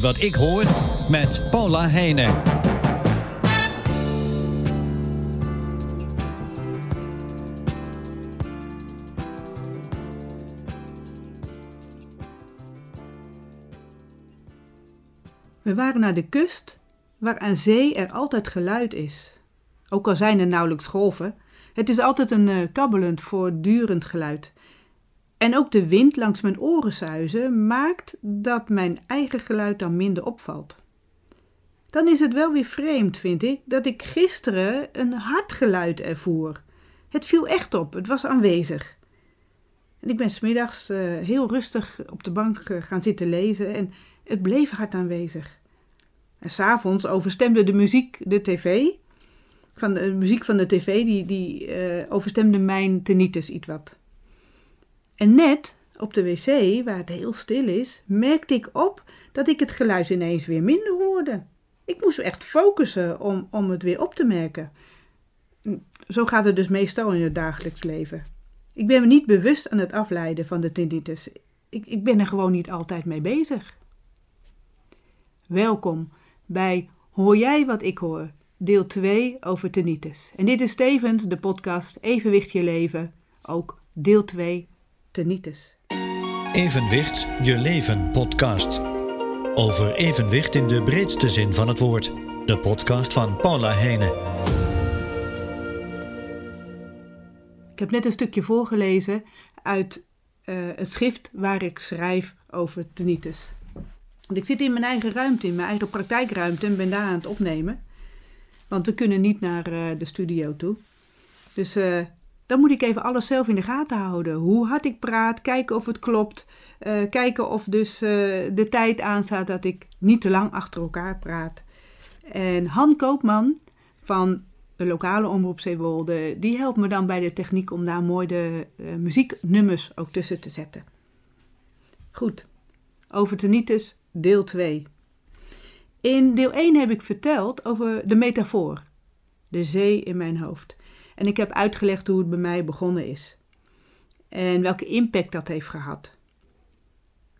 wat ik hoor? Met Paula Heijnen. We waren naar de kust, waar aan zee er altijd geluid is. Ook al zijn er nauwelijks golven, het is altijd een uh, kabbelend, voortdurend geluid. En ook de wind langs mijn oren zuizen maakt dat mijn eigen geluid dan minder opvalt. Dan is het wel weer vreemd, vind ik, dat ik gisteren een hard geluid ervoer. Het viel echt op, het was aanwezig. En ik ben smiddags uh, heel rustig op de bank uh, gaan zitten lezen en het bleef hard aanwezig. En s'avonds overstemde de muziek de tv. Van de, muziek van de tv, die, die overstemde mijn tinnitus iets wat. En net op de wc, waar het heel stil is, merkte ik op dat ik het geluid ineens weer minder hoorde. Ik moest echt focussen om, om het weer op te merken. Zo gaat het dus meestal in het dagelijks leven. Ik ben me niet bewust aan het afleiden van de tinnitus. Ik, ik ben er gewoon niet altijd mee bezig. Welkom bij Hoor jij wat ik hoor? Deel 2 over tinnitus. En dit is Stevens, de podcast Evenwicht je leven, ook deel 2 tinnitus. Evenwicht je leven podcast. Over evenwicht in de breedste zin van het woord. De podcast van Paula Heijnen. Ik heb net een stukje voorgelezen uit uh, het schrift waar ik schrijf over tinnitus. Want ik zit in mijn eigen ruimte, in mijn eigen praktijkruimte en ben daar aan het opnemen. Want we kunnen niet naar uh, de studio toe. Dus uh, dan moet ik even alles zelf in de gaten houden. Hoe hard ik praat, kijken of het klopt. Uh, kijken of dus de tijd aanstaat dat ik niet te lang achter elkaar praat. En Han Koopman van de lokale omroep Zeewolde, die helpt me dan bij de techniek om daar mooi de muzieknummers ook tussen te zetten. Goed, over tinnitus deel 2. In deel 1 heb ik verteld over de metafoor, de zee in mijn hoofd. En ik heb uitgelegd hoe het bij mij begonnen is en welke impact dat heeft gehad.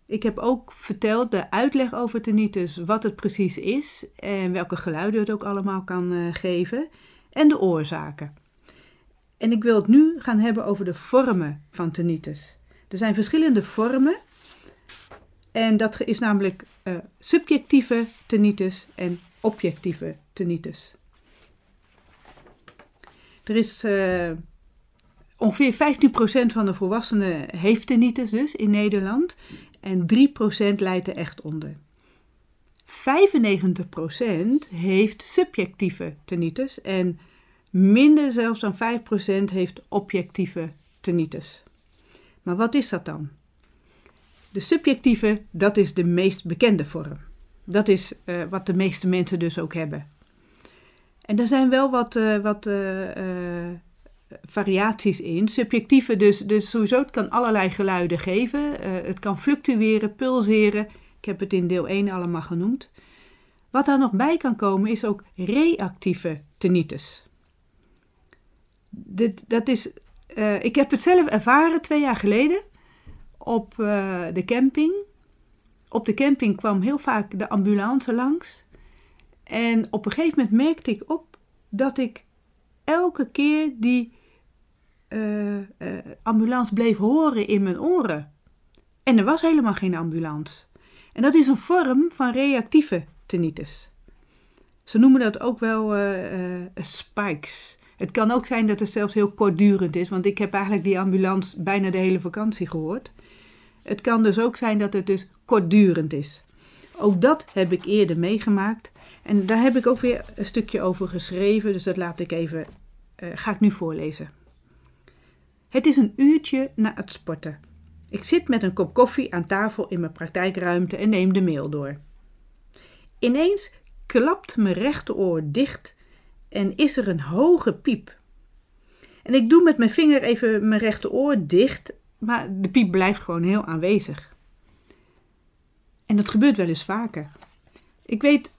Ik heb ook verteld de uitleg over tinnitus, wat het precies is en welke geluiden het ook allemaal kan uh, geven en de oorzaken. En ik wil het nu gaan hebben over de vormen van tinnitus. Er zijn verschillende vormen en dat is namelijk uh, subjectieve tinnitus en objectieve tinnitus. Er is uh, ongeveer 15% van de volwassenen heeft tinnitus dus in Nederland en 3% lijdt er echt onder. 95% heeft subjectieve tinnitus en minder zelfs dan 5% heeft objectieve tinnitus. Maar wat is dat dan? De subjectieve, dat is de meest bekende vorm. Dat is uh, wat de meeste mensen dus ook hebben. En er zijn wel wat, uh, wat uh, variaties in. Subjectieve dus, dus sowieso, het kan allerlei geluiden geven. het kan fluctueren, pulseren. Ik heb het in deel 1 allemaal genoemd. Wat daar nog bij kan komen is ook reactieve tinnitus. Dit, dat is, ik heb het zelf ervaren twee jaar geleden op de camping. Op de camping kwam heel vaak de ambulance langs. En op een gegeven moment merkte ik op dat ik elke keer die uh, uh, ambulance bleef horen in mijn oren. En er was helemaal geen ambulance. En dat is een vorm van reactieve tinnitus. Ze noemen dat ook wel spikes. Het kan ook zijn dat het zelfs heel kortdurend is, want ik heb eigenlijk die ambulance bijna de hele vakantie gehoord. Het kan dus ook zijn dat het dus kortdurend is. Ook dat heb ik eerder meegemaakt. En daar heb ik ook weer een stukje over geschreven, dus dat laat ik even, uh, ga ik nu voorlezen. Het is een uurtje na het sporten. Ik zit met een kop koffie aan tafel in mijn praktijkruimte en neem de mail door. Ineens klapt mijn rechteroor dicht en is er een hoge piep. En ik doe met mijn vinger even mijn rechteroor dicht maar de piep blijft gewoon heel aanwezig. En dat gebeurt wel eens vaker. Ik weet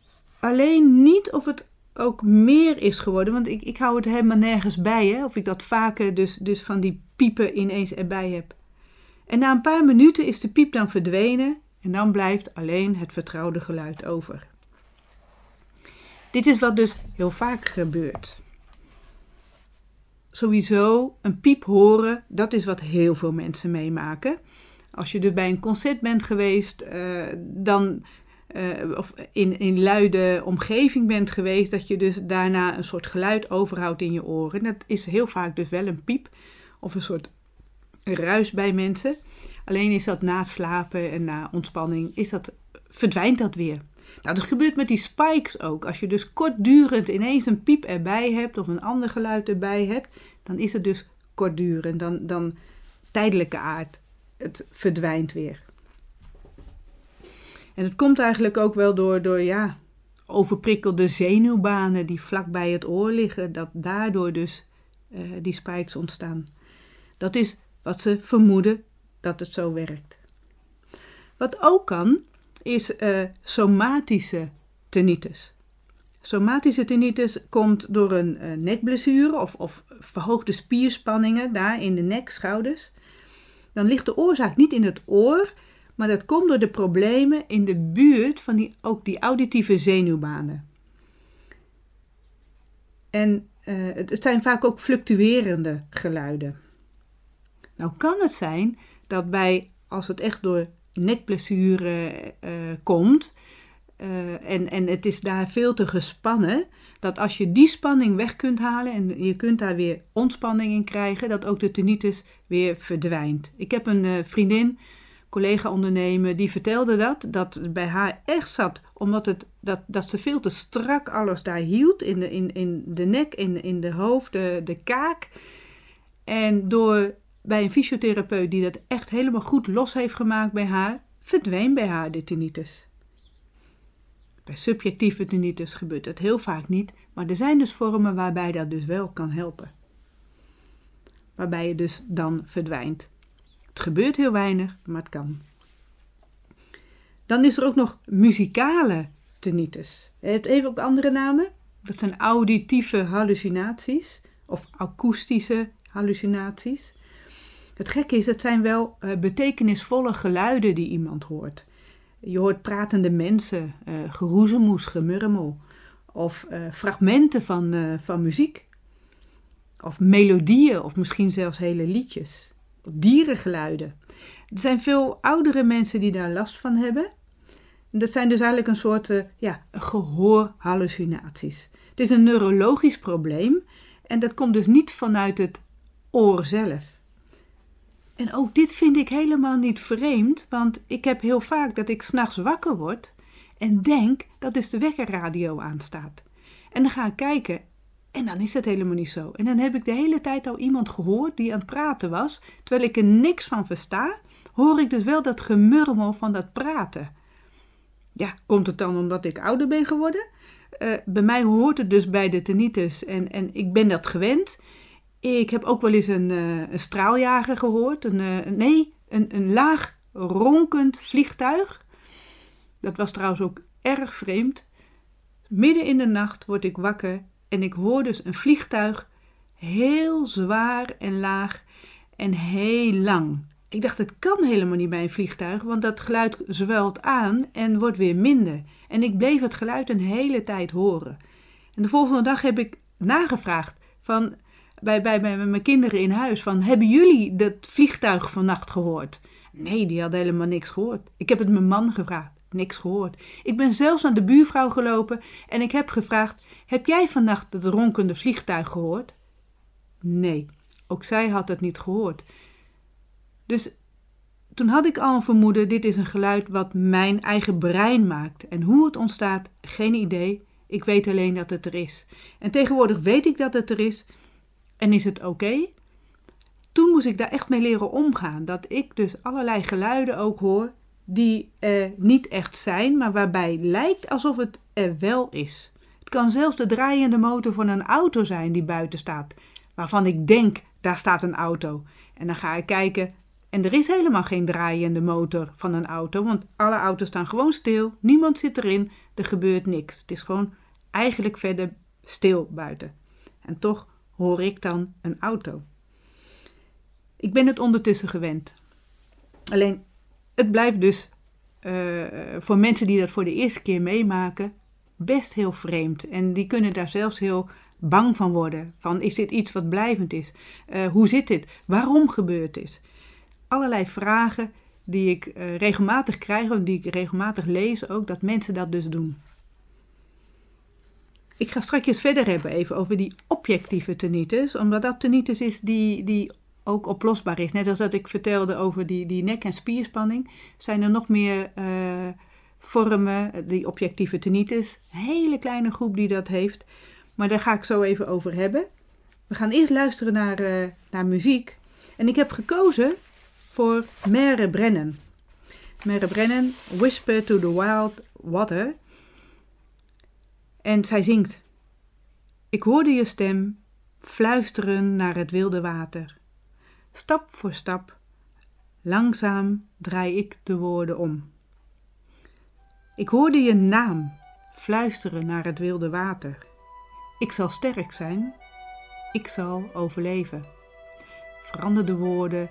alleen niet of het ook meer is geworden, want ik, ik hou het helemaal nergens bij, hè, of ik dat vaker dus, dus van die piepen ineens erbij heb. En na een paar minuten is de piep dan verdwenen En dan blijft alleen het vertrouwde geluid over. Dit is wat dus heel vaak gebeurt. Sowieso een piep horen, dat is wat heel veel mensen meemaken. Als je dus bij een concert bent geweest, uh, dan uh, of in, in luide omgeving bent geweest, dat je dus daarna een soort geluid overhoudt in je oren. Dat is heel vaak dus wel een piep of een soort ruis bij mensen. Alleen is dat na slapen en na ontspanning, is dat, verdwijnt dat weer. Nou, dat gebeurt met die spikes ook. Als je dus kortdurend ineens een piep erbij hebt of een ander geluid erbij hebt, dan is het dus kortdurend, dan, dan tijdelijke aard. Het verdwijnt weer. En het komt eigenlijk ook wel door, door ja, overprikkelde zenuwbanen die vlak bij het oor liggen, dat daardoor dus uh, die spikes ontstaan. Dat is wat ze vermoeden dat het zo werkt. Wat ook kan, is uh, somatische tinnitus. Somatische tinnitus komt door een uh, nekblessure of, of verhoogde spierspanningen daar in de nek, schouders. Dan ligt de oorzaak niet in het oor, maar dat komt door de problemen in de buurt van die, ook die auditieve zenuwbanen. En uh, het zijn vaak ook fluctuerende geluiden. Nou kan het zijn dat bij, als het echt door nekblessure uh, komt uh, en, en het is daar veel te gespannen, dat als je die spanning weg kunt halen en je kunt daar weer ontspanning in krijgen, dat ook de tinnitus weer verdwijnt. Ik heb een vriendin collega ondernemen, die vertelde dat, dat bij haar echt zat, omdat het, dat, dat ze veel te strak alles daar hield, in de, in, in de nek, in, in de hoofd, de, de kaak. En door bij een fysiotherapeut die dat echt helemaal goed los heeft gemaakt bij haar, verdween bij haar de tinnitus. Bij subjectieve tinnitus gebeurt dat heel vaak niet, maar er zijn dus vormen waarbij dat dus wel kan helpen. Waarbij je dus dan verdwijnt. Het gebeurt heel weinig, maar het kan. Dan is er ook nog muzikale tinnitus. Je hebt even ook andere namen. Dat zijn auditieve hallucinaties of akoestische hallucinaties. Het gekke is, het zijn wel uh, betekenisvolle geluiden die iemand hoort. Je hoort pratende mensen, uh, geroezemoes, gemurmel. Of uh, fragmenten van, van muziek. Of melodieën, of misschien zelfs hele liedjes dierengeluiden. Er zijn veel oudere mensen die daar last van hebben. Dat zijn dus eigenlijk een soort uh, ja, gehoorhallucinaties. Het is een neurologisch probleem en dat komt dus niet vanuit het oor zelf. En ook dit vind ik helemaal niet vreemd, want ik heb heel vaak dat ik s'nachts wakker word en denk dat dus de wekkerradio aanstaat. En dan ga ik kijken en dan is het helemaal niet zo. En dan heb ik de hele tijd al iemand gehoord die aan het praten was. Terwijl ik er niks van versta, hoor ik dus wel dat gemurmel van dat praten. Ja, komt het dan omdat ik ouder ben geworden? Uh, bij mij hoort het dus bij de tinnitus en, en ik ben dat gewend. Ik heb ook wel eens een, uh, een straaljager gehoord. Een, uh, nee, een, een laag ronkend vliegtuig. Dat was trouwens ook erg vreemd. Midden in de nacht word ik wakker en ik hoor dus een vliegtuig heel zwaar en laag en heel lang. Ik dacht, het kan helemaal niet bij een vliegtuig, want dat geluid zwelt aan en wordt weer minder. En ik bleef het geluid een hele tijd horen. En de volgende dag heb ik nagevraagd van, bij, bij, mijn kinderen in huis: van, Hebben jullie dat vliegtuig vannacht gehoord? Nee, die hadden helemaal niks gehoord. Ik heb het mijn man gevraagd niks gehoord. Ik ben zelfs naar de buurvrouw gelopen en ik heb gevraagd: Heb jij vannacht het ronkende vliegtuig gehoord? Nee, ook zij had het niet gehoord. Dus toen had ik al een vermoeden: dit is een geluid wat mijn eigen brein maakt. En hoe het ontstaat, geen idee. Ik weet alleen dat het er is. En tegenwoordig weet ik dat het er is. En is het oké? Toen moest ik daar echt mee leren omgaan. Dat ik dus allerlei geluiden ook hoor die niet echt zijn, maar waarbij lijkt alsof het er wel is. Het kan zelfs de draaiende motor van een auto zijn die buiten staat, waarvan ik denk, daar staat een auto. En dan ga ik kijken en er is helemaal geen draaiende motor van een auto, want alle auto's staan gewoon stil, niemand zit erin, er gebeurt niks. Het is gewoon eigenlijk verder stil buiten. En toch hoor ik dan een auto. Ik ben het ondertussen gewend. Alleen het blijft dus eh, voor mensen die dat voor de eerste keer meemaken best heel vreemd. En die kunnen daar zelfs heel bang van worden. Van is dit iets wat blijvend is? Uh, hoe zit dit? Waarom gebeurt dit? Allerlei vragen die ik uh, regelmatig krijg, of die ik regelmatig lees ook, dat mensen dat dus doen. Ik ga straks verder hebben even over die objectieve tinnitus, omdat dat tinnitus is die, die ook oplosbaar is. Net als dat ik vertelde over die, die nek- en spierspanning, zijn er nog meer uh, vormen, die objectieve tinnitus. Een hele kleine groep die dat heeft, maar daar ga ik zo even over hebben. We gaan eerst luisteren naar, uh, naar muziek. En ik heb gekozen voor Mere Brennan. Mere Brennan, Whisper to the Wild Water. En zij zingt. Ik hoorde je stem fluisteren naar het wilde water. Stap voor stap, langzaam draai ik de woorden om. Ik hoorde je naam fluisteren naar het wilde water. Ik zal sterk zijn, ik zal overleven. Verander de woorden,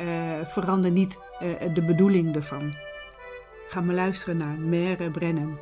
uh, verander niet uh, de bedoeling ervan. Ga maar luisteren naar Mere Brennan.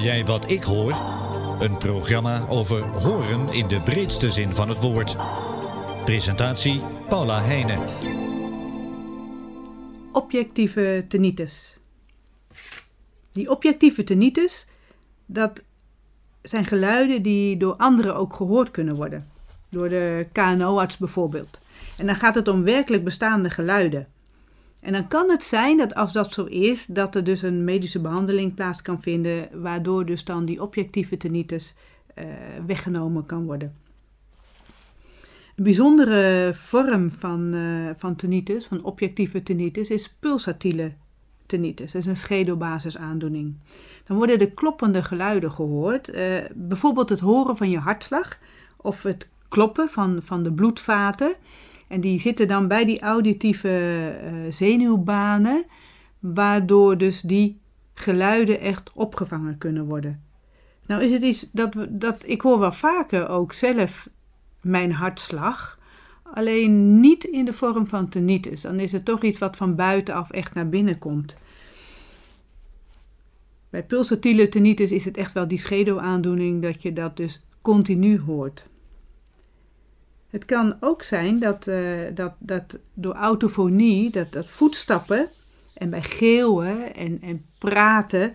Jij wat ik hoor? Een programma over horen in de breedste zin van het woord. Presentatie Paula Heijnen. Objectieve tinnitus. Die objectieve tinnitus, dat zijn geluiden die door anderen ook gehoord kunnen worden. Door de KNO-arts bijvoorbeeld. En dan gaat het om werkelijk bestaande geluiden. En dan kan het zijn dat als dat zo is, dat er dus een medische behandeling plaats kan vinden, waardoor dus dan die objectieve tinnitus uh, weggenomen kan worden. Een bijzondere vorm van, uh, van tinnitus, van objectieve tinnitus, is pulsatiele tinnitus. Dat is een schedelbasisaandoening. Dan worden de kloppende geluiden gehoord, uh, bijvoorbeeld het horen van je hartslag of het kloppen van, van de bloedvaten. En die zitten dan bij die auditieve uh, zenuwbanen, waardoor dus die geluiden echt opgevangen kunnen worden. Nou is het iets dat, we, dat ik hoor wel vaker ook zelf mijn hartslag, alleen niet in de vorm van tinnitus. Dan is het toch iets wat van buitenaf echt naar binnen komt. Bij pulsatiele tinnitus is het echt wel die scheduwaandoening dat je dat dus continu hoort. Het kan ook zijn dat, uh, dat, dat door autofonie, dat, dat voetstappen en bij geeuwen en, en praten,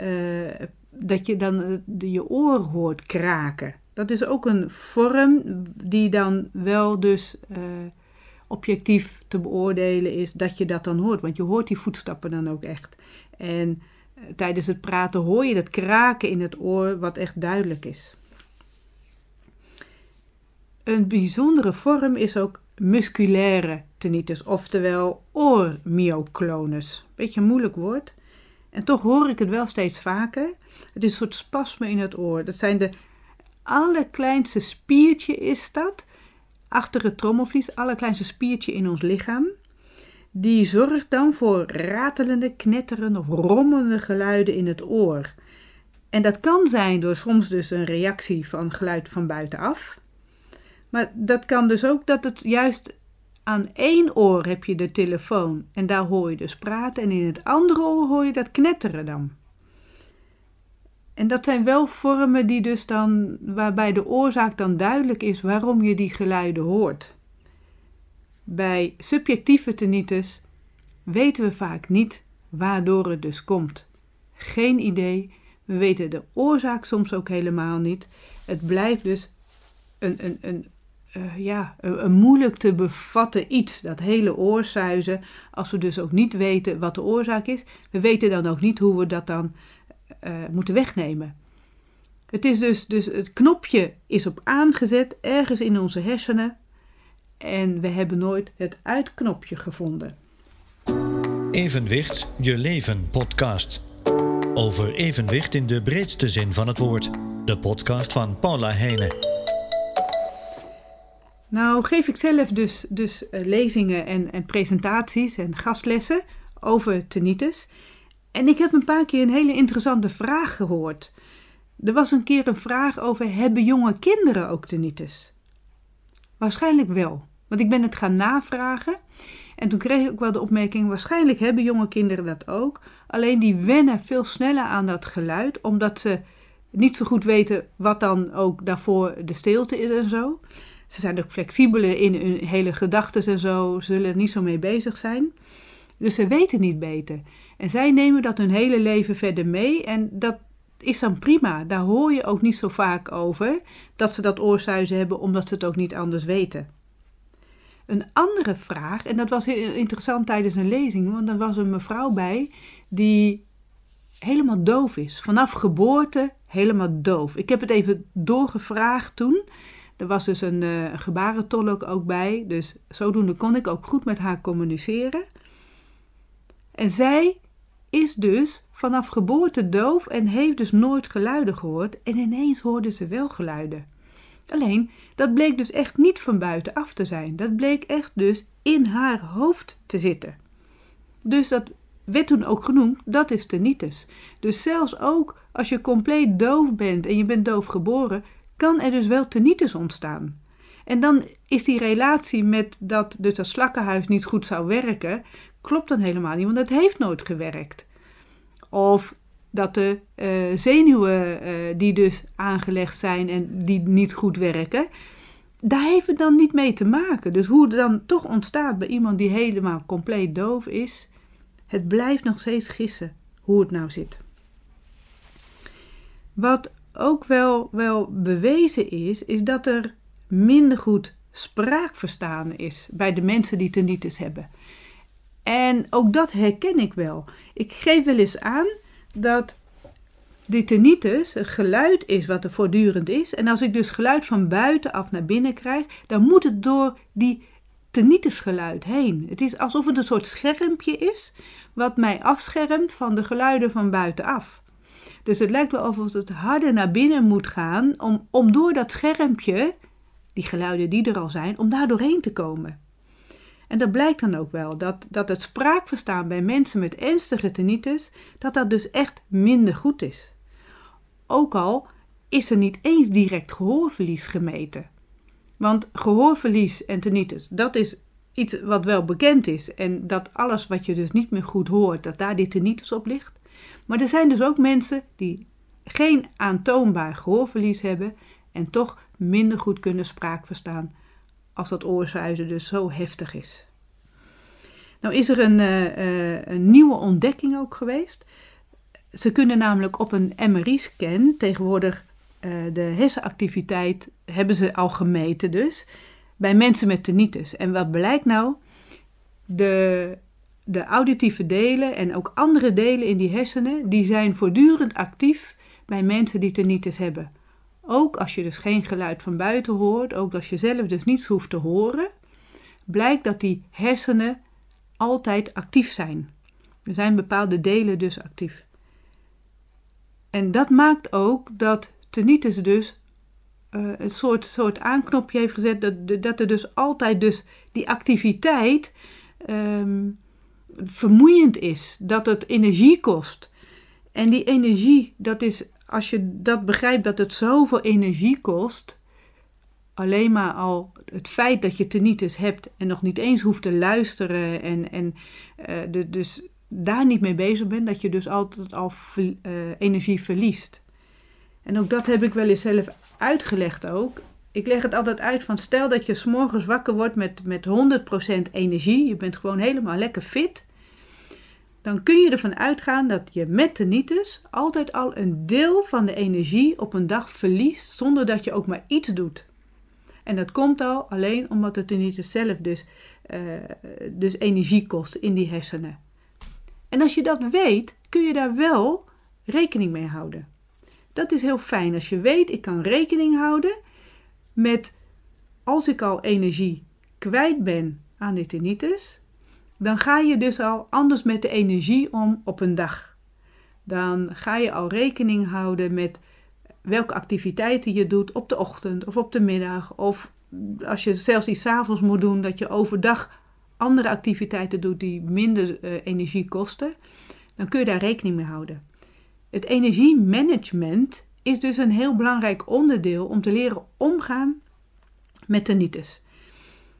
uh, dat je dan de, je oor hoort kraken. Dat is ook een vorm die dan wel dus objectief te beoordelen is dat je dat dan hoort. Want je hoort die voetstappen dan ook echt. En tijdens het praten hoor je dat kraken in het oor wat echt duidelijk is. Een bijzondere vorm is ook musculaire tinnitus, oftewel oormyoclonus. Beetje een moeilijk woord. En toch hoor ik het wel steeds vaker. Het is een soort spasme in het oor. Dat zijn de allerkleinste spiertje is dat. Achter het trommelvlies, allerkleinste spiertje in ons lichaam. Die zorgt dan voor ratelende, knetterende of rommelende geluiden in het oor. En dat kan zijn door soms dus een reactie van geluid van buitenaf. Maar dat kan dus ook dat het juist aan één oor heb je de telefoon en daar hoor je dus praten en in het andere oor hoor je dat knetteren dan. En dat zijn wel vormen die dus dan, waarbij de oorzaak dan duidelijk is waarom je die geluiden hoort. Bij subjectieve tinnitus weten we vaak niet waardoor het dus komt. Geen idee, We weten de oorzaak soms ook helemaal niet. Het blijft dus een, een, een, uh, ja, een, een, moeilijk te bevatten iets, dat hele oorsuizen. Als we dus ook niet weten wat de oorzaak is, we weten dan ook niet hoe we dat dan moeten wegnemen. Het is dus, dus het knopje is op aangezet ergens in onze hersenen en we hebben nooit het uitknopje gevonden. Evenwicht, je leven podcast. Over evenwicht in de breedste zin van het woord. De podcast van Paula Heijnen. Nou geef ik zelf dus, dus uh, lezingen en, en presentaties en gastlessen over tinnitus. En ik heb een paar keer een hele interessante vraag gehoord. Er was een keer een vraag over: hebben jonge kinderen ook tinnitus? Waarschijnlijk wel, want ik ben het gaan navragen. En toen kreeg ik ook wel de opmerking: waarschijnlijk hebben jonge kinderen dat ook. Alleen die wennen veel sneller aan dat geluid, omdat ze niet zo goed weten wat dan ook daarvoor de stilte is en zo. Ze zijn ook flexibeler in hun hele gedachten en zo, zullen er niet zo mee bezig zijn. Dus ze weten niet beter. En zij nemen dat hun hele leven verder mee en dat is dan prima. Daar hoor je ook niet zo vaak over dat ze dat oorsuizen hebben omdat ze het ook niet anders weten. Een andere vraag, en dat was heel interessant tijdens een lezing, want er was een mevrouw bij die helemaal doof is. Vanaf geboorte helemaal doof. Ik heb het even doorgevraagd toen. Er was dus een uh, gebarentolk ook bij, dus zodoende kon ik ook goed met haar communiceren. En zij is dus vanaf geboorte doof en heeft dus nooit geluiden gehoord en ineens hoorde ze wel geluiden. Alleen, dat bleek dus echt niet van buitenaf te zijn. Dat bleek echt dus in haar hoofd te zitten. Dus dat werd toen ook genoemd, dat is tinnitus. Dus zelfs ook als je compleet doof bent en je bent doof geboren, kan er dus wel tinnitus ontstaan. En dan is die relatie met dat dus dat slakkenhuis niet goed zou werken, klopt dan helemaal niet, want het heeft nooit gewerkt. Of dat de uh, zenuwen uh, die dus aangelegd zijn en die niet goed werken, daar heeft het dan niet mee te maken. Dus hoe het dan toch ontstaat bij iemand die helemaal compleet doof is, het blijft nog steeds gissen hoe het nou zit. Wat ook wel, wel bewezen is, is dat er minder goed spraakverstaan is bij de mensen die tinnitus hebben. En ook dat herken ik wel. Ik geef wel eens aan dat die tinnitus een geluid is wat er voortdurend is. En als ik dus geluid van buitenaf naar binnen krijg, dan moet het door die tinnitusgeluid heen. Het is alsof het een soort schermpje is wat mij afschermt van de geluiden van buitenaf. Dus het lijkt wel alsof het harder naar binnen moet gaan om, om door dat schermpje, die geluiden die er al zijn, om daar doorheen te komen. En dat blijkt dan ook wel, dat, dat het spraakverstaan bij mensen met ernstige tinnitus, dat dat dus echt minder goed is. Ook al is er niet eens direct gehoorverlies gemeten. Want gehoorverlies en tinnitus, dat is iets wat wel bekend is. En dat alles wat je dus niet meer goed hoort, dat daar die tinnitus op ligt. Maar er zijn dus ook mensen die geen aantoonbaar gehoorverlies hebben en toch minder goed kunnen spraak verstaan als dat oorzuizen dus zo heftig is. Nou is er een, uh, een nieuwe ontdekking ook geweest. Ze kunnen namelijk op een MRI-scan tegenwoordig uh, de hersenactiviteit hebben ze al gemeten dus bij mensen met tinnitus. En wat blijkt nou? De, de auditieve delen en ook andere delen in die hersenen, die zijn voortdurend actief bij mensen die tinnitus hebben. Ook als je dus geen geluid van buiten hoort, ook als je zelf dus niets hoeft te horen, blijkt dat die hersenen altijd actief zijn. Er zijn bepaalde delen dus actief. En dat maakt ook dat tinnitus dus uh, een soort, soort aanknopje heeft gezet, dat, dat er dus altijd dus die activiteit um, vermoeiend is, dat het energie kost. En die energie, dat is als je dat begrijpt dat het zoveel energie kost, alleen maar al het feit dat je tinnitus hebt en nog niet eens hoeft te luisteren en, en uh, de, dus daar niet mee bezig bent, dat je dus altijd al uh, energie verliest. En ook dat heb ik wel eens zelf uitgelegd ook. Ik leg het altijd uit van stel dat je s'morgens wakker wordt met, met 100% energie, je bent gewoon helemaal lekker fit. dan kun je ervan uitgaan dat je met tinnitus altijd al een deel van de energie op een dag verliest zonder dat je ook maar iets doet. En dat komt al alleen omdat de tinnitus zelf dus, uh, dus energie kost in die hersenen. En als je dat weet, kun je daar wel rekening mee houden. Dat is heel fijn als je weet, ik kan rekening houden met als ik al energie kwijt ben aan de tinnitus, dan ga je dus al anders met de energie om op een dag. Dan ga je al rekening houden met welke activiteiten je doet op de ochtend of op de middag. Of als je zelfs iets avonds moet doen, dat je overdag andere activiteiten doet die minder uh, energie kosten. Dan kun je daar rekening mee houden. Het energiemanagement is dus een heel belangrijk onderdeel om te leren omgaan met tinnitus.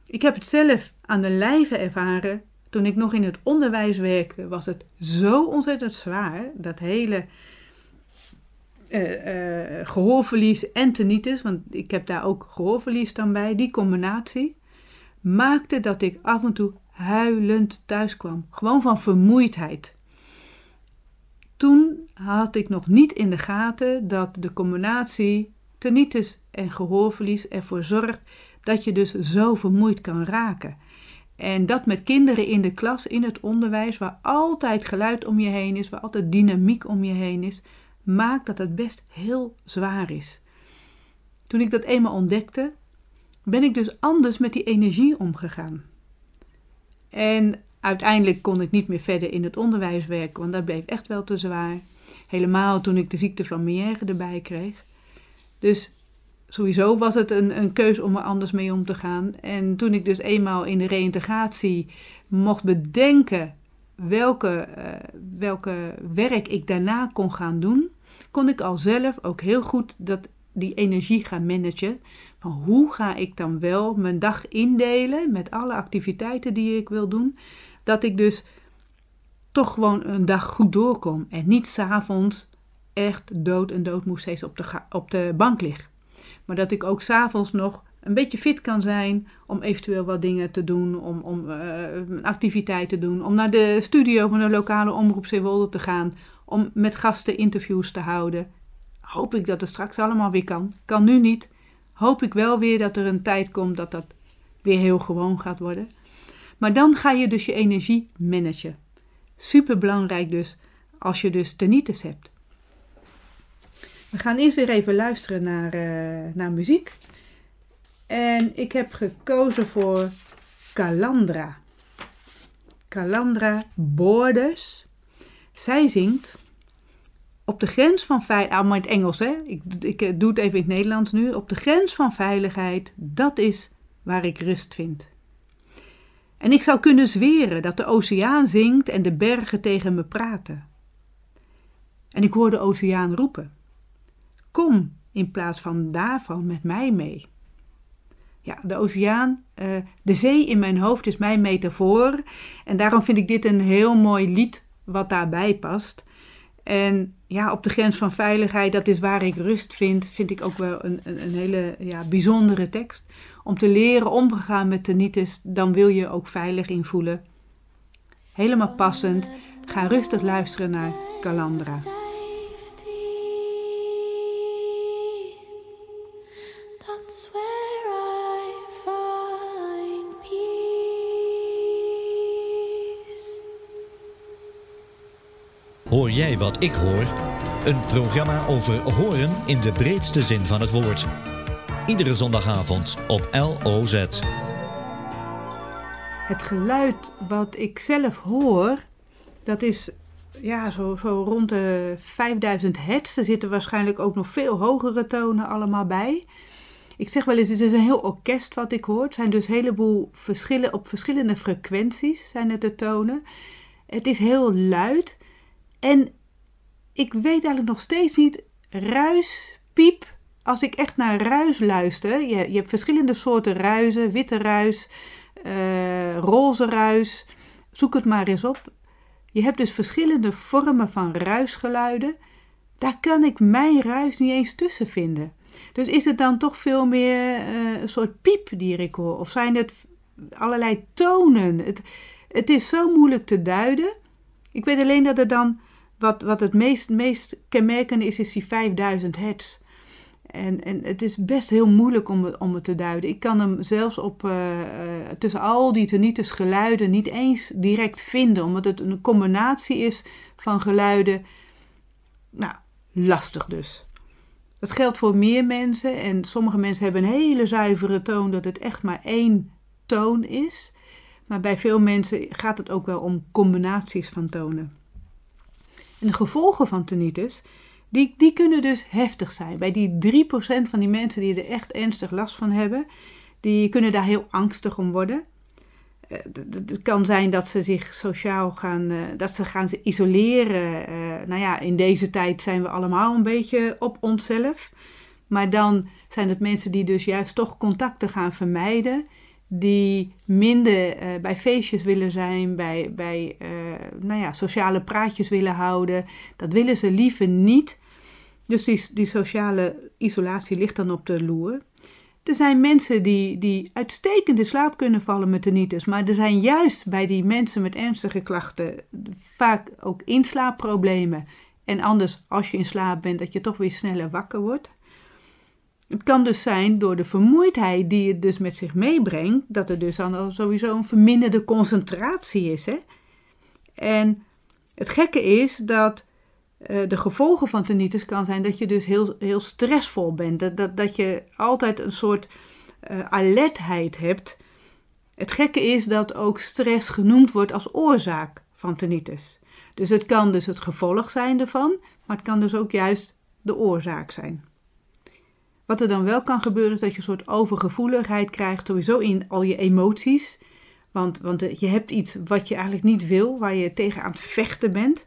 Ik heb het zelf aan de lijve ervaren. Toen ik nog in het onderwijs werkte, was het zo ontzettend zwaar. Dat hele uh, uh, gehoorverlies en tinnitus, want ik heb daar ook gehoorverlies dan bij, die combinatie, maakte dat ik af en toe huilend thuis kwam. Gewoon van vermoeidheid. Toen had ik nog niet in de gaten dat de combinatie tinnitus en gehoorverlies ervoor zorgt dat je dus zo vermoeid kan raken. En dat met kinderen in de klas, in het onderwijs, waar altijd geluid om je heen is, waar altijd dynamiek om je heen is, maakt dat het best heel zwaar is. Toen ik dat eenmaal ontdekte, ben ik dus anders met die energie omgegaan. En uiteindelijk kon ik niet meer verder in het onderwijs werken, want dat bleef echt wel te zwaar. Helemaal toen ik de ziekte van Meière erbij kreeg. Dus sowieso was het een, een keus om er anders mee om te gaan. En toen ik dus eenmaal in de reïntegratie mocht bedenken welke, uh, welke werk ik daarna kon gaan doen, kon ik al zelf ook heel goed dat, die energie gaan managen. Van hoe ga ik dan wel mijn dag indelen met alle activiteiten die ik wil doen, dat ik dus toch gewoon een dag goed doorkom en niet s'avonds echt dood en dood moest steeds op de, op de bank liggen. Maar dat ik ook s'avonds nog een beetje fit kan zijn om eventueel wat dingen te doen, om, om uh, te doen, om naar de studio van de lokale omroep Zeewolde te gaan, om met gasten interviews te houden. Hoop ik dat het straks allemaal weer kan. Kan nu niet. Hoop ik wel weer dat er een tijd komt dat dat weer heel gewoon gaat worden. Maar dan ga je dus je energie managen. Super belangrijk dus als je dus tinnitus hebt. We gaan eerst weer even luisteren naar, uh, naar muziek. En ik heb gekozen voor Calandra. Calandra Borders. Zij zingt op de grens van veiligheid, allemaal in het Engels hè, ik, ik eh, doe het even in het Nederlands nu. Op de grens van veiligheid, dat is waar ik rust vind. En ik zou kunnen zweren dat de oceaan zingt en de bergen tegen me praten. En ik hoor de oceaan roepen: Kom in plaats van daarvan met mij mee. Ja, de oceaan, uh, de zee in mijn hoofd is mijn metafoor. En daarom vind ik dit een heel mooi lied wat daarbij past. En ja, op de grens van veiligheid, dat is waar ik rust vind, vind ik ook wel een, een, een hele ja, bijzondere tekst. Om te leren omgaan met tinnitus, dan wil je ook veilig invoelen. Helemaal passend. Ga rustig luisteren naar Calandra. Hoor jij wat ik hoor? Een programma over horen in de breedste zin van het woord. Iedere zondagavond op LOZ. Het geluid wat ik zelf hoor, dat is ja, zo, zo rond de 5000 hertz. Er zitten waarschijnlijk ook nog veel hogere tonen allemaal bij. Ik zeg wel eens, het is een heel orkest wat ik hoor. Het zijn dus een heleboel verschillen, op verschillende frequenties zijn het de tonen. Het is heel luid. En ik weet eigenlijk nog steeds niet ruis, piep. Als ik echt naar ruis luister, je, je hebt verschillende soorten ruizen, witte ruis, uh, roze ruis, zoek het maar eens op. Je hebt dus verschillende vormen van ruisgeluiden. Daar kan ik mijn ruis niet eens tussen vinden. Dus is het dan toch veel meer uh, een soort piep die ik hoor? Of zijn het allerlei tonen? Het, het is zo moeilijk te duiden. Ik weet alleen dat er dan, wat, wat het meest, meest kenmerkende is, is die 5000 hertz. En, en het is best heel moeilijk om, om het te duiden. Ik kan hem zelfs op, uh, tussen al die tinnitus geluiden niet eens direct vinden, omdat het een combinatie is van geluiden. Nou, lastig dus. Dat geldt voor meer mensen en sommige mensen hebben een hele zuivere toon dat het echt maar één toon is. Maar bij veel mensen gaat het ook wel om combinaties van tonen. En de gevolgen van tinnitus, die, die kunnen dus heftig zijn. Bij die 3% van die mensen die er echt ernstig last van hebben, die kunnen daar heel angstig om worden. Eh, het kan zijn dat ze zich sociaal gaan, eh, dat ze gaan isoleren. Eh, nou ja, in deze tijd zijn we allemaal een beetje op onszelf. Maar dan zijn het mensen die dus juist toch contacten gaan vermijden die minder uh, bij feestjes willen zijn, bij, bij uh, nou ja, sociale praatjes willen houden. Dat willen ze liever niet. Dus die, die sociale isolatie ligt dan op de loer. Er zijn mensen die, die uitstekend in slaap kunnen vallen met tinnitus, maar er zijn juist bij die mensen met ernstige klachten vaak ook inslaapproblemen. En anders, als je in slaap bent, dat je toch weer sneller wakker wordt. Het kan dus zijn door de vermoeidheid die het dus met zich meebrengt, dat er dus dan al sowieso een verminderde concentratie is. Hè? En het gekke is dat uh, de gevolgen van tinnitus kan zijn dat je dus heel, heel stressvol bent. Dat, dat, dat je altijd een soort uh, alertheid hebt. Het gekke is dat ook stress genoemd wordt als oorzaak van tinnitus. Dus het kan dus het gevolg zijn ervan, maar het kan dus ook juist de oorzaak zijn. Wat er dan wel kan gebeuren is dat je een soort overgevoeligheid krijgt, sowieso in al je emoties. Want, want eh, je hebt iets wat je eigenlijk niet wil, waar je tegen aan het vechten bent.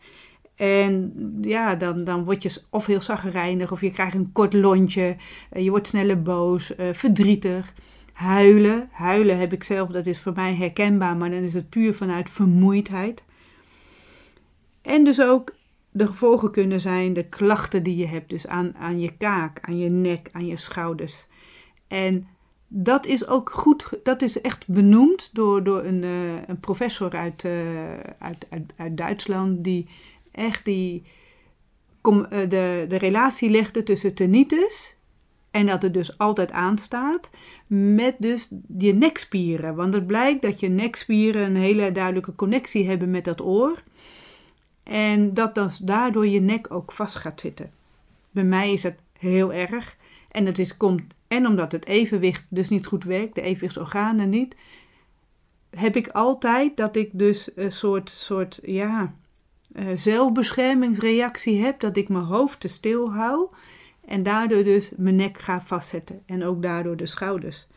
En ja, dan, dan word je of heel zagrijnig of je krijgt een kort lontje. Eh, je wordt sneller boos, uh, verdrietig. Huilen. Huilen heb ik zelf, dat is voor mij herkenbaar, maar dan is het puur vanuit vermoeidheid. En dus ook de gevolgen kunnen zijn de klachten die je hebt, dus aan, aan je kaak, aan je nek, aan je schouders. En dat is ook goed, dat is echt benoemd door, door een, uh, een professor uit, uh, uit, uit, uit, Duitsland, die echt die, kom, uh, de, de relatie legde tussen tinnitus en dat het dus altijd aanstaat, met dus je nekspieren. Want het blijkt dat je nekspieren een hele duidelijke connectie hebben met dat oor. En dat dan daardoor je nek ook vast gaat zitten. Bij mij is het heel erg. En het is, komt en omdat het evenwicht dus niet goed werkt, de evenwichtsorganen niet, heb ik altijd dat ik dus een soort, soort ja, uh, zelfbeschermingsreactie heb, dat ik mijn hoofd te stil hou en daardoor dus mijn nek ga vastzetten en ook daardoor de schouders.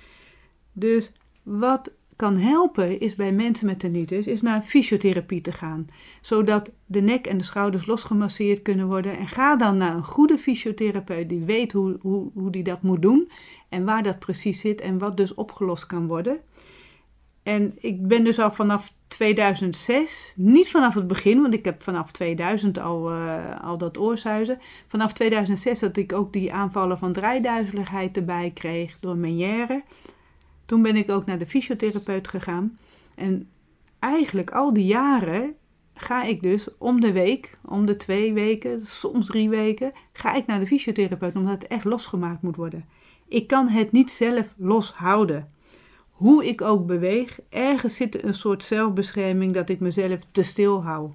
Dus wat kan helpen is bij mensen met tinnitus is naar fysiotherapie te gaan, zodat de nek en de schouders losgemasseerd kunnen worden. En ga dan naar een goede fysiotherapeut die weet hoe, hoe, hoe die dat moet doen en waar dat precies zit en wat dus opgelost kan worden. En ik ben dus al vanaf 2006, niet vanaf het begin, want ik heb vanaf 2000 al, uh, al dat oorzuizen. Vanaf 2006 dat ik ook die aanvallen van draaiduizeligheid erbij kreeg door Meniere. Toen ben ik ook naar de fysiotherapeut gegaan. En eigenlijk al die jaren ga ik dus om de week, om de twee weken, soms drie weken, ga ik naar de fysiotherapeut omdat het echt losgemaakt moet worden. Ik kan het niet zelf loshouden. Hoe ik ook beweeg, ergens zit een soort zelfbescherming dat ik mezelf te stil hou.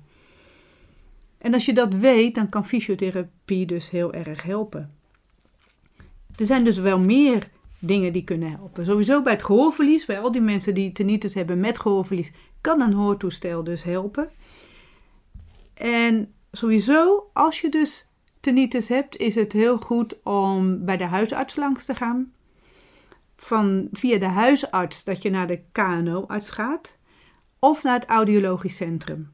En als je dat weet, dan kan fysiotherapie dus heel erg helpen. Er zijn dus wel meer dingen die kunnen helpen. Sowieso bij het gehoorverlies, bij al die mensen die tinnitus hebben met gehoorverlies, kan een hoortoestel dus helpen. En sowieso, als je dus tinnitus hebt, is het heel goed om bij de huisarts langs te gaan. Van via de huisarts dat je naar de KNO-arts gaat of naar het audiologisch centrum.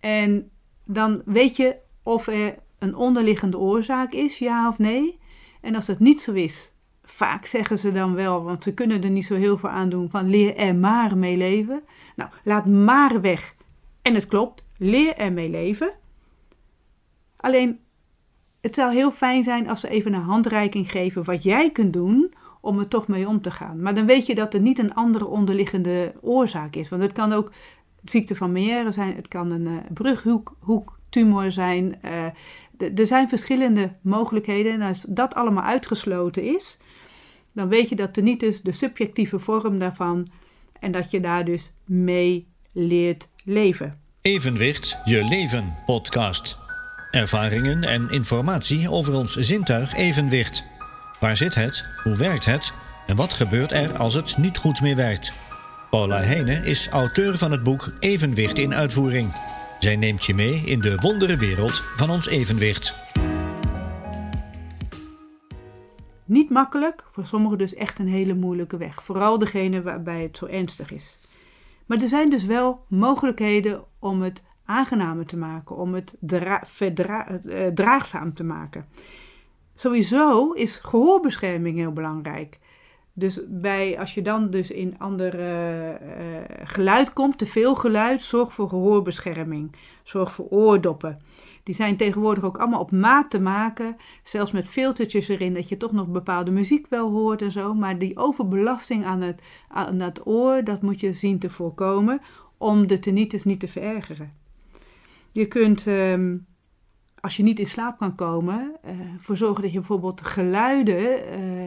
En dan weet je of er een onderliggende oorzaak is, ja of nee. En als het niet zo is, vaak zeggen ze dan wel, want ze kunnen er niet zo heel veel aan doen, van leer er maar mee leven. Nou, laat maar weg. En het klopt, leer er mee leven. Alleen, het zou heel fijn zijn als we even een handreiking geven wat jij kunt doen om er toch mee om te gaan. Maar dan weet je dat er niet een andere onderliggende oorzaak is. Want het kan ook ziekte van Meière zijn. Het kan een uh, brughoektumor zijn. Uh, er zijn verschillende mogelijkheden. En als dat allemaal uitgesloten is, dan weet je dat tinnitus de subjectieve vorm daarvan en dat je daar dus mee leert leven. Evenwicht, je leven podcast. Ervaringen en informatie over ons zintuig evenwicht. Waar zit het? Hoe werkt het? En wat gebeurt er als het niet goed meer werkt? Paula Heine is auteur van het boek Evenwicht in uitvoering. Zij neemt je mee in de wonderenwereld van ons evenwicht. Niet makkelijk, voor sommigen dus echt een hele moeilijke weg. Vooral degene waarbij het zo ernstig is. Maar er zijn dus wel mogelijkheden om het aangenamer te maken, om het uh, draagzaam te maken. Sowieso is gehoorbescherming heel belangrijk. Dus bij, als je dan dus in ander uh, geluid komt, te veel geluid, zorg voor gehoorbescherming. Zorg voor oordoppen. Die zijn tegenwoordig ook allemaal op maat te maken. Zelfs met filtertjes erin, dat je toch nog bepaalde muziek wel hoort en zo. Maar die overbelasting aan het, aan het oor, dat moet je zien te voorkomen om de tinnitus niet te verergeren. Je kunt, ehm, als je niet in slaap kan komen, uh, voor zorgen dat je bijvoorbeeld geluiden uh,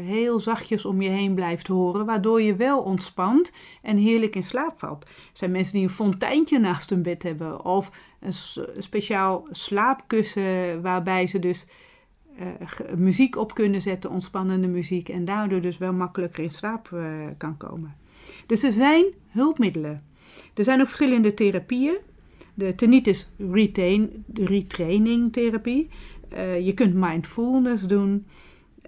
heel zachtjes om je heen blijft horen, waardoor je wel ontspant en heerlijk in slaap valt. Er zijn mensen die een fonteintje naast hun bed hebben of een speciaal slaapkussen waarbij ze dus uh, muziek op kunnen zetten, ontspannende muziek, en daardoor dus wel makkelijker in slaap kan komen. Dus er zijn hulpmiddelen. Er zijn ook verschillende therapieën de tinnitus retain, retraining therapie. Uh, je kunt mindfulness doen.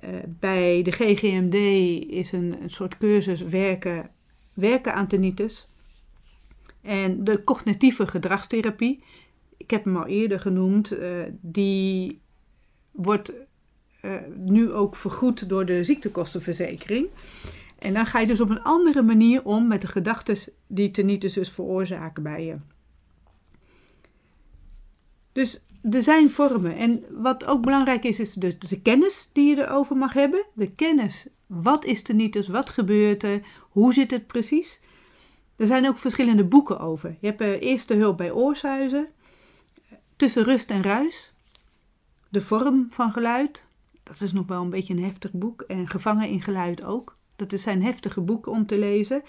Uh, bij de GGMD is een, een soort cursus werken, werken aan tinnitus. En de cognitieve gedragstherapie, ik heb hem al eerder genoemd, uh, die wordt nu ook vergoed door de ziektekostenverzekering. En dan ga je dus op een andere manier om met de gedachten die tinnitus dus veroorzaken bij je. Dus er zijn vormen. En wat ook belangrijk is, is de, de, kennis die je erover mag hebben. De kennis. Wat is tinnitus? Wat gebeurt er? Hoe zit het precies? Er zijn ook verschillende boeken over. Je hebt uh, Eerste Hulp bij Oorsuizen. Tussen Rust en Ruis. De vorm van geluid. Dat is nog wel een beetje een heftig boek. En Gevangen in Geluid ook. Dat zijn heftige boeken om te lezen.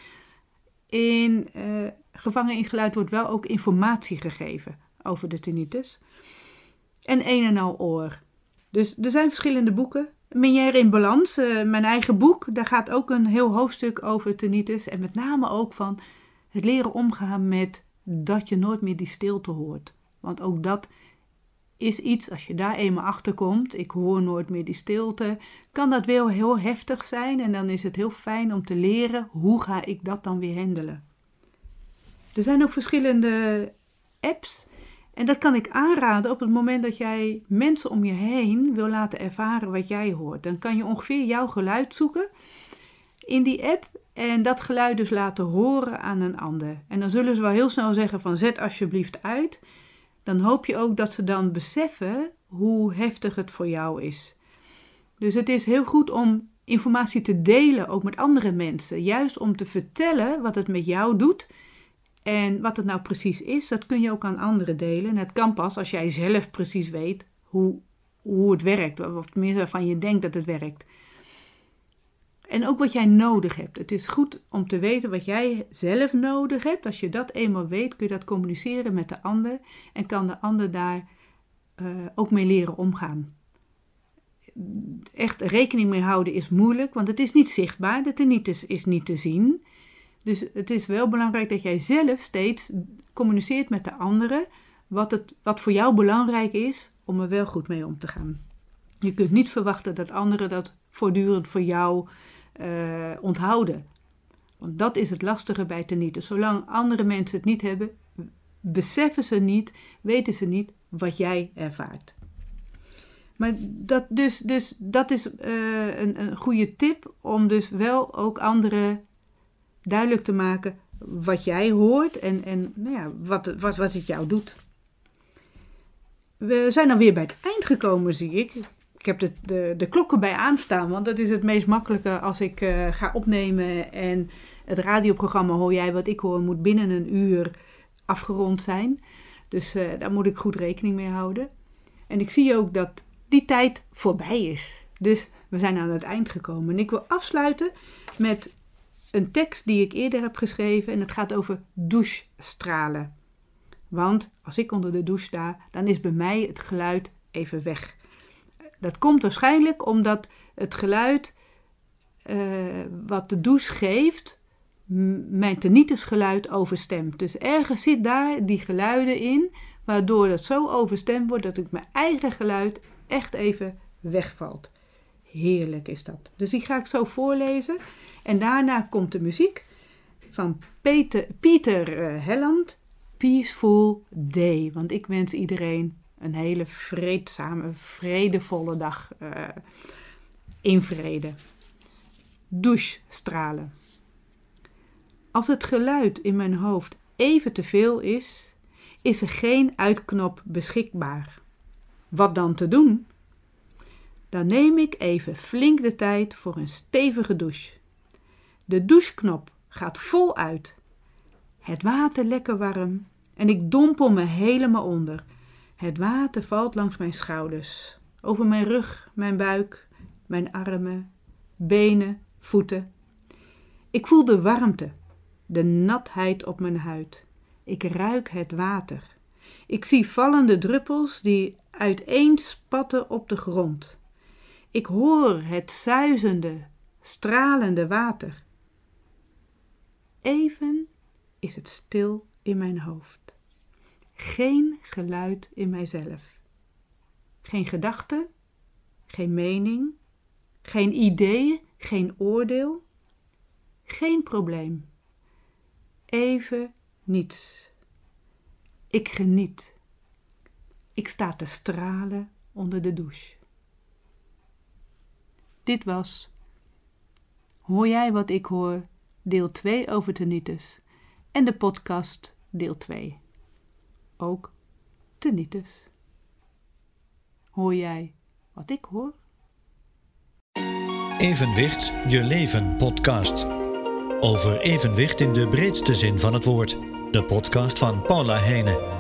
In uh, Gevangen in Geluid wordt wel ook informatie gegeven over de tinnitus. En een en al oor. Dus er zijn verschillende boeken. Menière in Balans, uh, mijn eigen boek, daar gaat ook een heel hoofdstuk over tinnitus. En met name ook van het leren omgaan met dat je nooit meer die stilte hoort. Want ook dat is iets, als je daar eenmaal achter komt, ik hoor nooit meer die stilte, kan dat wel heel heftig zijn. En dan is het heel fijn om te leren hoe ga ik dat dan weer handelen. Er zijn ook verschillende apps en dat kan ik aanraden op het moment dat jij mensen om je heen wil laten ervaren wat jij hoort. Dan kan je ongeveer jouw geluid zoeken in die app en dat geluid dus laten horen aan een ander. En dan zullen ze wel heel snel zeggen van zet alsjeblieft uit. Dan hoop je ook dat ze dan beseffen hoe heftig het voor jou is. Dus het is heel goed om informatie te delen, ook met andere mensen. Juist om te vertellen wat het met jou doet en wat het nou precies is, dat kun je ook aan anderen delen. En het kan pas als jij zelf precies weet hoe, hoe het werkt, of tenminste waarvan je denkt dat het werkt. En ook wat jij nodig hebt. Het is goed om te weten wat jij zelf nodig hebt. Als je dat eenmaal weet, kun je dat communiceren met de ander en kan de ander daar uh, ook mee leren omgaan. Echt rekening mee houden is moeilijk, want het is niet zichtbaar. De tinnitus is niet te zien. Dus het is wel belangrijk dat jij zelf steeds communiceert met de anderen wat, het, wat voor jou belangrijk is om er wel goed mee om te gaan. Je kunt niet verwachten dat anderen dat voortdurend voor jou uh, onthouden. Want dat is het lastige bij tinnitus. Zolang andere mensen het niet hebben, beseffen ze niet, weten ze niet wat jij ervaart. Maar dat, dus, dus, dat is uh, een, een goede tip om dus wel ook anderen duidelijk te maken wat jij hoort en, en nou ja, wat, wat, wat het jou doet. We zijn dan weer bij het eind gekomen, zie ik. Ik heb de, de, de klokken bij aanstaan, want dat is het meest makkelijke als ik uh, ga opnemen. En het radioprogramma Hoor jij wat ik hoor moet binnen een uur afgerond zijn. Dus uh, daar moet ik goed rekening mee houden. En ik zie ook dat die tijd voorbij is. Dus we zijn aan het eind gekomen. En ik wil afsluiten met een tekst die ik eerder heb geschreven. En het gaat over douchestralen. Want als ik onder de douche sta, dan is bij mij het geluid even weg. Dat komt waarschijnlijk omdat het geluid uh, wat de douche geeft, mijn tinnitusgeluid overstemt. Dus ergens zit daar die geluiden in, waardoor het zo overstemd wordt dat ik mijn eigen geluid echt even wegvalt. Heerlijk is dat. Dus die ga ik zo voorlezen. En daarna komt de muziek van Peter, Pieter uh, Helland, Peaceful Day. Want ik wens iedereen een hele vreedzame, vredevolle dag uh, in vrede. Douchestralen. Als het geluid in mijn hoofd even te veel is, is er geen uitknop beschikbaar. Wat dan te doen? Dan neem ik even flink de tijd voor een stevige douche. De doucheknop gaat vol uit. Het water lekker warm en ik dompel me helemaal onder. Het water valt langs mijn schouders, over mijn rug, mijn buik, mijn armen, benen, voeten. Ik voel de warmte, de natheid op mijn huid. Ik ruik het water. Ik zie vallende druppels die uiteen spatten op de grond. Ik hoor het zuizende, stralende water. Even is het stil in mijn hoofd. Geen geluid in mijzelf. Geen gedachte, geen mening, geen idee, geen oordeel, geen probleem. Even niets. Ik geniet. Ik sta te stralen onder de douche. Dit was Hoor jij wat ik hoor? Deel 2 over tinnitus en de podcast deel 2. Ook tinnitus. Hoor jij wat ik hoor? Evenwicht, je leven podcast. Over evenwicht in de breedste zin van het woord. De podcast van Paula Heijnen.